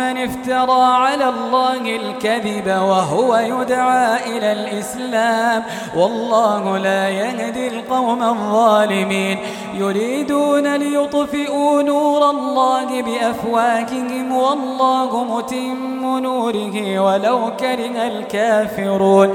افترى على الله الكذب وهو يدعى إلى الإسلام. والله لا يهدي القوم الظالمين. يريدون ليطفئوا نور الله بأفواكهم والله متم نوره ولو كره الكافرون.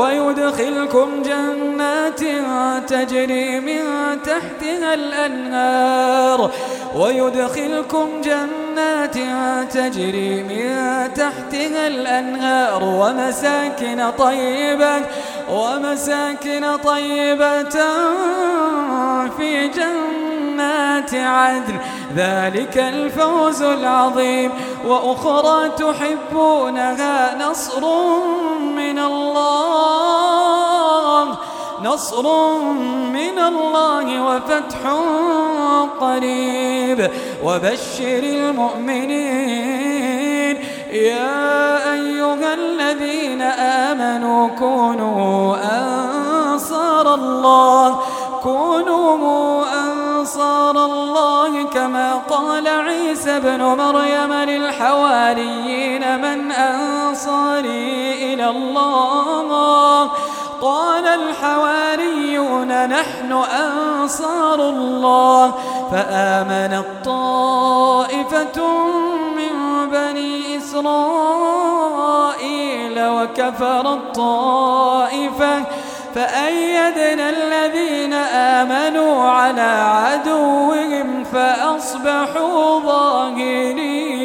ويدخلكم جنات تجري من تحتها الأنهار. ويدخلكم جنات تجري من تحتها الأنهار ومساكن طيبة ومساكن طيبة في جنات عدن. ذلك الفوز العظيم. وأخرى تحبونها نصر من الله. نصر من الله وفتح قريب. وبشر المؤمنين. يا أيها الذين آمنوا كونوا أنصار الله. كونوا أنصار الله كما قال عيسى بن مريم للحواريين من أنصاري إلى الله؟ قال الحواريون نحن أنصار الله فآمنت طائفة من بني إسرائيل وكفر الطائفة فأيدنا الذين آمنوا على عدوهم فأصبحوا ظاهرين.